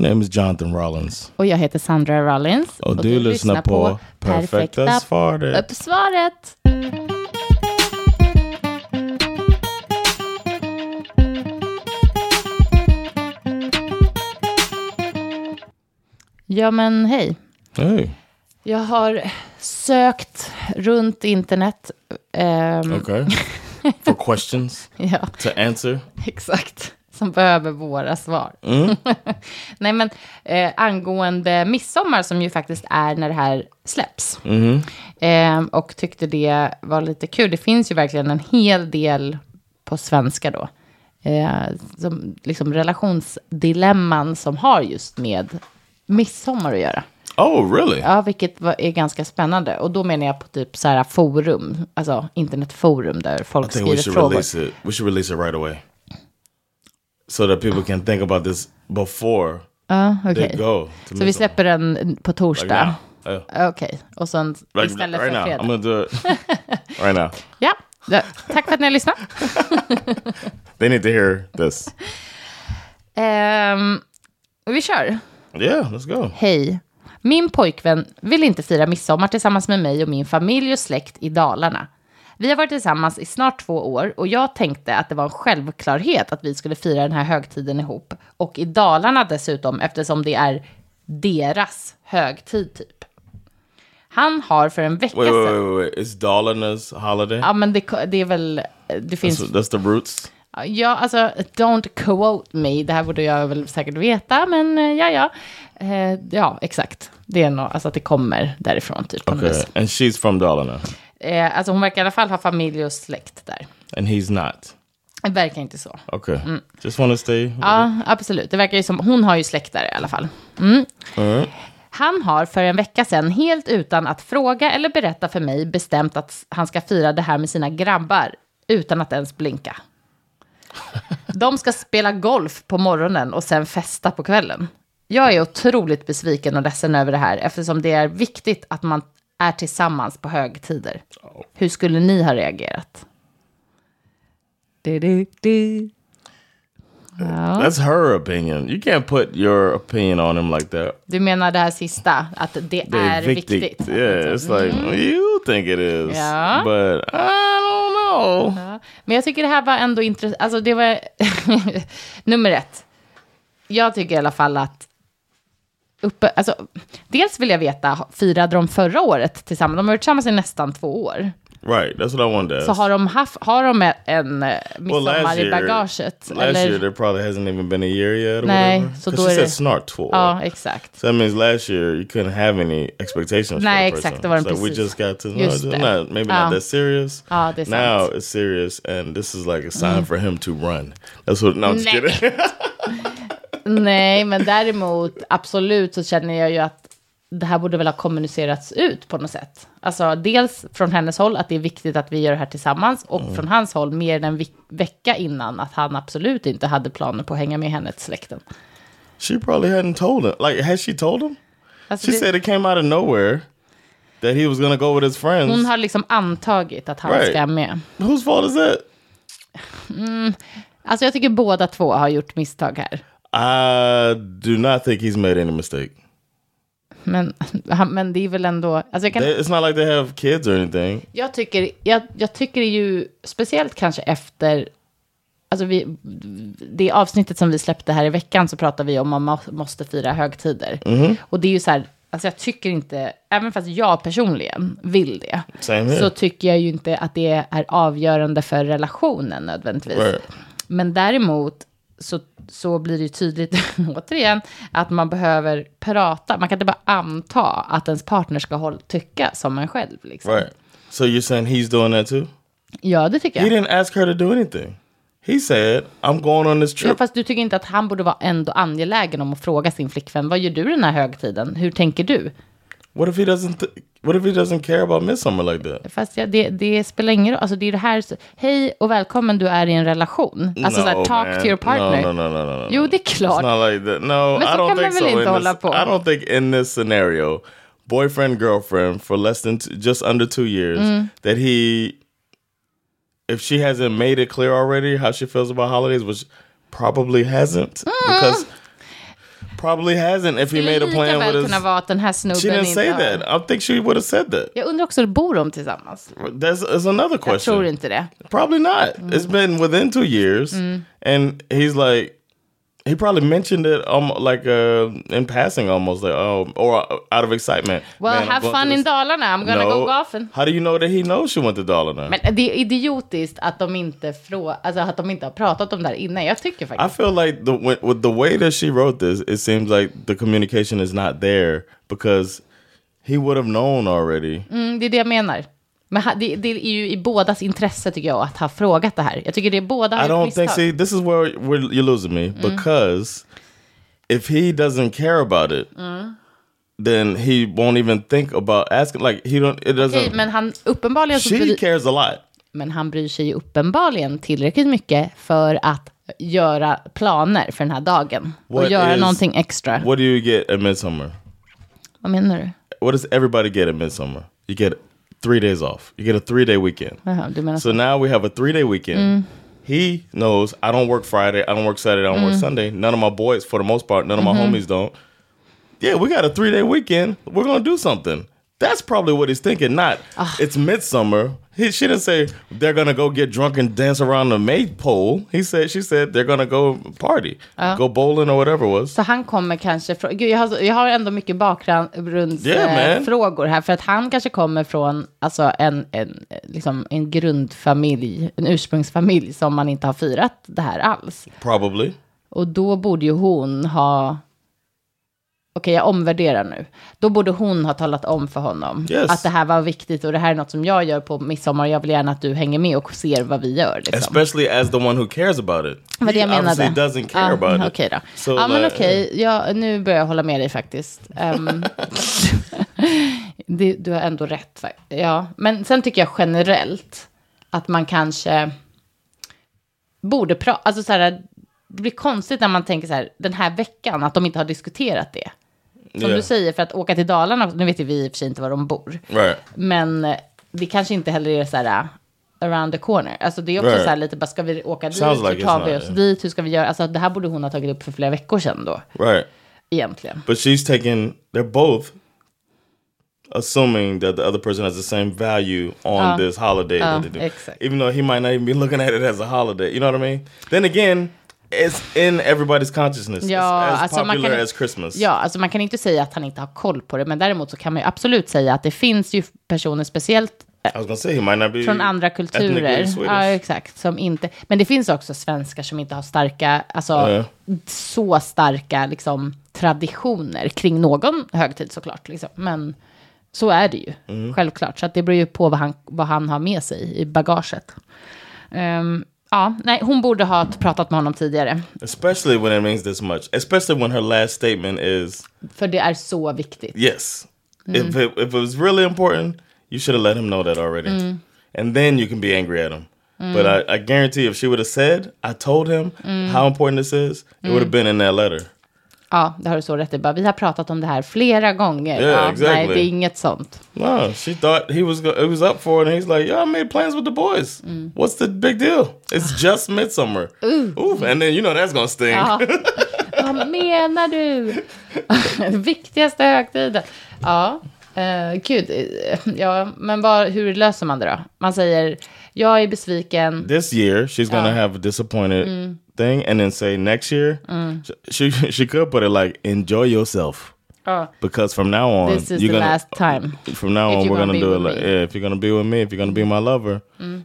My name is Jonathan Rollins. Och jag heter Sandra Rollins. Och, du, lyssnar på Perfekta svaret. Uppsvaret. Ja men hej. Hey, Jag har sökt runt internet. ehm, okay. For questions Ja, to answer. exakt. Som behöver våra svar. Nej men eh, angående midsommar som ju faktiskt är när det här släpps. Ehm, och tyckte det var lite kul. Det finns ju verkligen en hel del på svenska då. Eh, som, liksom relationsdilemman som har just med midsommar att göra. Oh, really? Ja, vilket var, är ganska spännande. Och då menar jag på typ så här forum, alltså internetforum där I folk think we skriver should frågor. release it. We should release it right away. So that people can think about this before Ja, okej. they go. Så vi Midsommar. släpper den på like torsdag. now. Yeah. Okej, och sen Like istället right för now. fredag. I'm gonna do it right now. Ja, ja, tack för att ni har lyssnat. They need to hear this. Ehm, vi kör. Yeah, let's go. Hej. Min pojkvän vill inte fira midsommar tillsammans med mig och min familj och släkt i Dalarna. Vi har varit tillsammans i snart två år och jag tänkte att det var en självklarhet att vi skulle fira den här högtiden ihop. Och i Dalarna dessutom eftersom det är deras högtid typ. Han har för en vecka Wait, sedan... wait, wait, wait. It's Dalana's holiday. Ja, men det, det är väl... Det finns... That's, that's the roots. Ja, alltså, don't quote me. Det här borde jag väl säkert veta, men eh, ja, ja. Eh, ja, exakt. Det är nog, alltså att det kommer därifrån, typ. Okay, and she's from Dalana, Eh, alltså hon verkar i alla fall ha familj och släkt där. and he's not. Det verkar inte så. Okay, just want to stay. Mm. Ja, absolut. Det verkar ju som, hon har ju släkt där i alla fall. Mm. Han har för en vecka sedan, helt utan att fråga eller berätta för mig, bestämt att han ska fira det här med sina grabbar, utan att ens blinka. De ska spela golf på morgonen och sen festa på kvällen. Jag är otroligt besviken och ledsen över det här, eftersom det är viktigt att man är tillsammans på högtider. Hur skulle ni ha reagerat? Du, du, du. That's her opinion. You can't put your opinion on him like that. Du menar det här sista, att det Det är viktigt? Yeah, it's like well, you think it is, Ja. but I don't know. Men jag tycker det här var ändå intressant. Alltså det var nummer ett. Jag tycker i alla fall att uppe, alltså, dels vill jag veta, firade de förra året tillsammans? De har varit tillsammans i nästan två år. Right, that's what I wanted to Så ask. har de, haft, har de en eh, midsommar i bagaget? last eller? year there probably hasn't even been a year yet. Or Nej, whatever. så då är det- snart två. Ja, exakt. So that means last year you couldn't have any expectations. Nej, exakt, det var den so we precis. just got to Just it's det. not maybe Ja. not that serious. Ja, det är sant. now it's serious, and this is like a sign for him to run. That's what. No, I'm just Nej. kidding. Nej, men däremot absolut så känner jag ju att det här borde väl ha kommunicerats ut på något sätt. Alltså dels från hennes håll att det är viktigt att vi gör det här tillsammans och Mm. från hans håll mer än en ve- vecka innan att han absolut inte hade planer på att hänga med henne till släkten. she probably hadn't told him. Like, had she told him? Alltså, She det, said it came out of nowhere that he was gonna go with his friends. hon har liksom antagit att han Right. ska med. Whose fault is that? Alltså jag tycker båda två har gjort misstag här. I do not think he's made any mistake. Men, men det är väl ändå... Alltså jag, kan, They, it's not like they have kids or anything. jag, tycker, jag, jag tycker ju, speciellt kanske efter... Alltså vi, det avsnittet som vi släppte här i veckan så pratar vi om att man må- måste fira högtider. Och det är ju så här, alltså jag tycker inte, även fast jag personligen vill det, så tycker jag ju inte att det är avgörande för relationen nödvändigtvis. Right. Men däremot så, så blir det ju tydligt, återigen, att man behöver prata. Man kan inte bara anta att ens partner ska håll, tycka som en själv. Liksom. Right. So you're saying he's doing that too? Ja, det tycker He jag. didn't ask her to do anything. He said, I'm going on this Ja, trip. fast du tycker inte att han borde vara ändå angelägen om att fråga sin flickvän, vad gör du den här högtiden? Hur tänker du? What if he doesn't? What if he doesn't care about midsummer like that? Fast ja, det, det spelar ingen roll, alltså det är det här, hej och välkommen, du är i en relation. Alltså så här, talk man. to your partner. No, no, no, no, no, no. Jo, det är klart. It's not like that. No, Men I don't kan man think väl so. inte in hålla this, på. I don't think in this scenario, boyfriend girlfriend for less than just under two years, Mm. that he, if she hasn't made it clear already how she feels about holidays, which probably hasn't, Mm. because probably hasn't. If he made a plan with kunna his, vara att den här she snubben didn't inte say har- that. I think she would have said that. Jag undrar också, bor de tillsammans? That's, that's another Jag tror inte det. Probably not. It's been within two years, and he's like, he probably mentioned it um, like uh, in passing, almost like oh, or out of excitement. Well, Man, have fun in Dalarna, I'm gonna go golfing. How do you know that he knows she went to Dalarna? Men det är idiotiskt att de inte, frå alltså, att de inte har pratat om det här innan. Jag tycker I feel like the with, with the way that she wrote this, it seems like the communication is not there because he would have known already. Mm, det är det jag menar. Men det, det är ju i bådas intresse tycker jag att ha frågat det här. Jag tycker det är båda I don't misstag. think. See, this is where, where you're losing me because if he doesn't care about it, then he won't even think about asking. Like he don't. It doesn't. Okej, men han uppenbarligen she bry, cares a lot. men han bryr sig ju uppenbarligen tillräckligt mycket för att göra planer för den här dagen. och What göra is- någonting extra. What do you get at midsummer? Vad menar du? What does everybody get at midsummer? You get three days off. You get a three day weekend. Menar So now we have a three day weekend. He knows I don't work Friday, I don't work Saturday, I don't work Sunday. None of my boys, for the most part, none of my homies don't. Yeah, we got a three day weekend. We're gonna do something. That's probably what he's thinking. Not it's midsummer. He she didn't say they're gonna go get drunk and dance around the maypole. He said she said they're gonna go party, go bowling or whatever it was. Så han kommer kanske från, gud jag har, jag har ändå mycket Yeah, bakgrundsfrågor man. frågor här. För att han kanske kommer från alltså en, en, liksom en grundfamilj, en ursprungsfamilj som man inte har firat det här alls. Probably. Och då borde ju hon ha, okej jag omvärderar nu. Då borde hon ha talat om för honom Yes. att det här var viktigt och det här är något som jag gör på midsommar. Jag vill gärna att du hänger med och ser vad vi gör. Liksom. Especially as the one who cares about it. Vad det jag He menade. obviously doesn't care Ja, about it. Okej då. So, ja, men like- okej. Ja, nu börjar jag hålla med dig faktiskt. Ehm, det, du har ändå rätt. Ja, men sen tycker jag generellt att man kanske borde prata... Alltså så här, det blir konstigt när man tänker så här, den här veckan, att de inte har diskuterat det. Som Yeah. du säger, för att åka till Dalarna, nu vet ju vi i och för sig inte var de bor. Right. Men eh, det kanske inte heller är så här uh, around the corner. Alltså det är också Right. så här lite, bara ska vi åka dit? Like hur tar vi oss yeah. dit? Hur ska vi göra? Alltså det här borde hon ha tagit upp för flera veckor sedan då, Right. egentligen. But she's taking, they're both assuming that the other person has the same value on Oh. this holiday. that Oh, they do. exactly. Even though he might not even be looking at it as a holiday. You know what I mean? Then again, it's in everybody's consciousness. Ja, it's as alltså man popular kan, as Christmas. ja, alltså man kan inte säga att han inte har koll på det, men däremot så kan man ju absolut säga att det finns ju personer, speciellt gonna say från andra kulturer. Ja, exakt. Som inte, men det finns också svenskar som inte har starka, alltså Ja. så starka liksom, traditioner kring någon högtid såklart. Liksom. Men så är det ju, Mm. självklart. Så det beror ju på vad han, vad han har med sig i bagaget. Ehm, ja, nej, hon borde ha pratat med honom tidigare. Especially when it means this much. Especially when her last statement is För det är så viktigt. yes. Mm. If it, if it was really important, you should have let him know that already. Mm. And then you can be angry at him. But I, I guarantee if she would have said, I told him Mm. how important this is, it would have been in that letter. Ja, det har du så rätt i. Bara, Vi har pratat om det här flera gånger. Yeah, ja, exactly. Nej, det är inget sånt. No, she thought he was it was up for it, and he's like, "Yeah, I made plans with the boys. Mm. What's the big deal? It's just midsummer. Ooh, and then you know that's gonna sting. Ja. Vad menar du? Viktigaste högtiden. Ja, uh, gud. eh, Ja, men vad, hur löser man det då? Man säger, jag är besviken. This year, she's gonna have a disappointed Mm. Thing, and then say next year, she she could put it like, "Enjoy yourself." Ja, Because from now on, this is you're the gonna last time. from now on we're gonna gonna do it like. Mm. yeah. If you're gonna be with me, if you're gonna be my lover,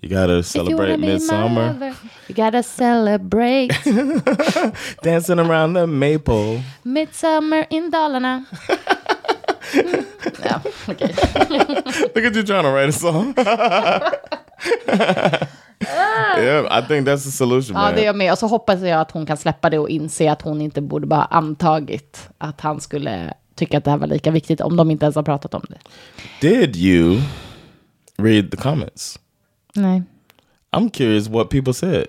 you gotta you celebrate wanna be my midsummer, lover, you gotta celebrate dancing around the maple. midsummer in Dalarna. Mm. Ja, okej. Look at you trying to write a song. yeah, I think that's the solution, Ja, man. det är jag med. Och så hoppas jag att hon kan släppa det och inse att hon inte borde bara antagit att han skulle tycka att det här var lika viktigt om de inte ens har pratat om det. Did you read the comments? Nej. I'm curious what people said.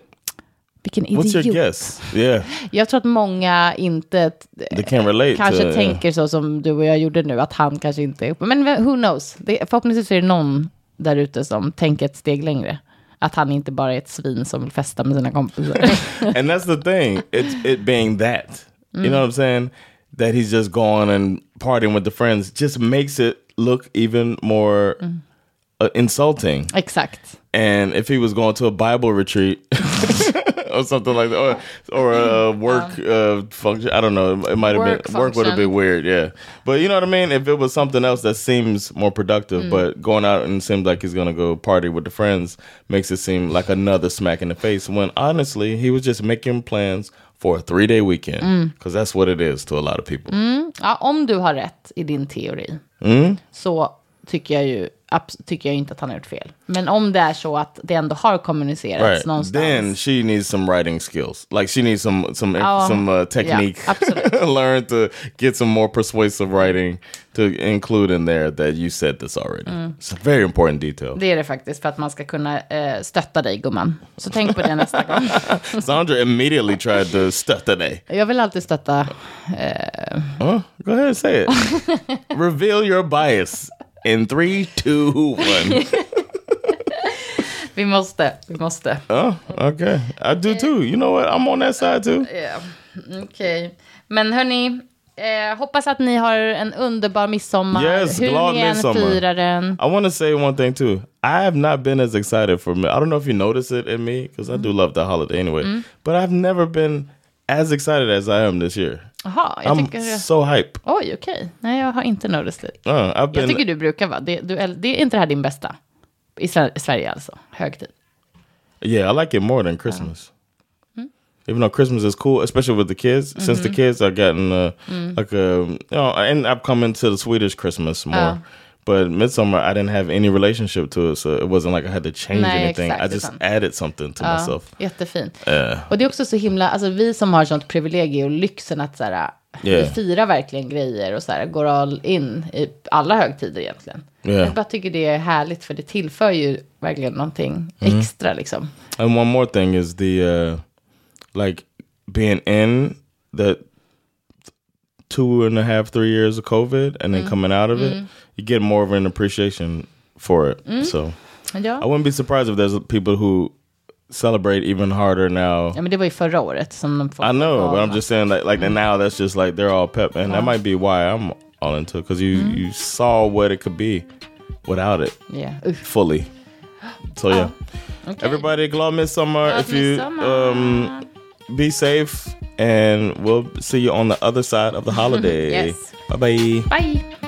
Vilken What's your idiot. guess? Yeah, Jag tror att många inte they can't relate kanske to tänker så som du och jag gjorde nu, att han kanske inte är uppe. Men who knows? Det, förhoppningsvis är det någon där ute som tänker ett steg längre. Att han inte bara är ett svin som vill festa med sina kompisar. and that's the thing. It's it being that. You know what I'm saying? That he's just gone and partying with the friends just makes it look even more uh, insulting. Exakt. And if he was going to a Bible retreat or something like that, or, or a mm-hmm. work um, uh, function, I don't know. It might have been work would have been weird, yeah. But you know what I mean. If it was something else that seems more productive, mm. but going out and seems like he's gonna go party with the friends makes it seem like another smack in the face. When honestly, he was just making plans for a three day weekend mm. because that's what it is to a lot of people. Mm. Ja, om du har rätt i din teori så tycker jag ju tycker jag inte att han har gjort fel. Men om det är så att det ändå har kommunicerats Right. någonstans. Then she needs some writing skills. Like she needs some some Oh, some uh, technique. absolutely. Learn to get some more persuasive writing to include in there that you said this already. It's a very important detail. det är det faktiskt för att man ska kunna eh, stötta dig gumman. Så tänk på det nästa gång. Sandra immediately tried to stötta dig. Jag vill alltid stötta. Huh? Go ahead and say it. Reveal your bias in three, two, one. Vi måste, vi måste. Oh, okay. I do too. You know what? I'm on that side too. Okej. Men hörni, eh, hoppas att ni har en underbar midsommar. Yes, Hur glad ni midsommar. firar den. I want to say one thing too. I have not been as excited for me. I don't know if you notice it in me because I do love the holiday anyway. But I've never been as excited as I am this year. Jaha, jag I'm tycker... so hype. Oj, okej. Nej, jag har inte noticed det. Uh, I've been. Jag tycker du brukar vara. Det, du, det är inte det här din bästa? I Sver- Sverige alltså, högtid. Yeah, I like it more than Christmas. Even though Christmas is cool, especially with the kids. Since the kids are getting uh, like a, you know, and I've come into the Swedish Christmas more. Oh. But midsummer, I didn't have any relationship to it, so it wasn't like I had to change Nej, anything. exakt, I just utan- added something to Ja, myself. jättefint. Uh, Och det är också så himla, alltså vi som har sånt privilegium och lyxen att så här, Yeah. vi firar verkligen grejer och så här, går all in i alla högtider egentligen. Yeah. Jag bara tycker det är härligt för det tillför ju verkligen någonting Mm. extra liksom. And one more thing is the uh like being in the two and a half, three years of COVID and then mm. coming out of it, mm. you get more of an appreciation for it. Mm. So I wouldn't be surprised if there's people who celebrate even harder now. ja, men det var ju förra året som de I know, but I'm just saying like like now that's just like they're all pep and that uh-huh. might be why I'm all into it because you mm-hmm. you saw what it could be without it Yeah. Fully. So yeah. Oh, Okej. Everybody, glad midsummer. Glad if you um, be safe, and we'll see you on the other side of the holiday. Yes. Bye bye.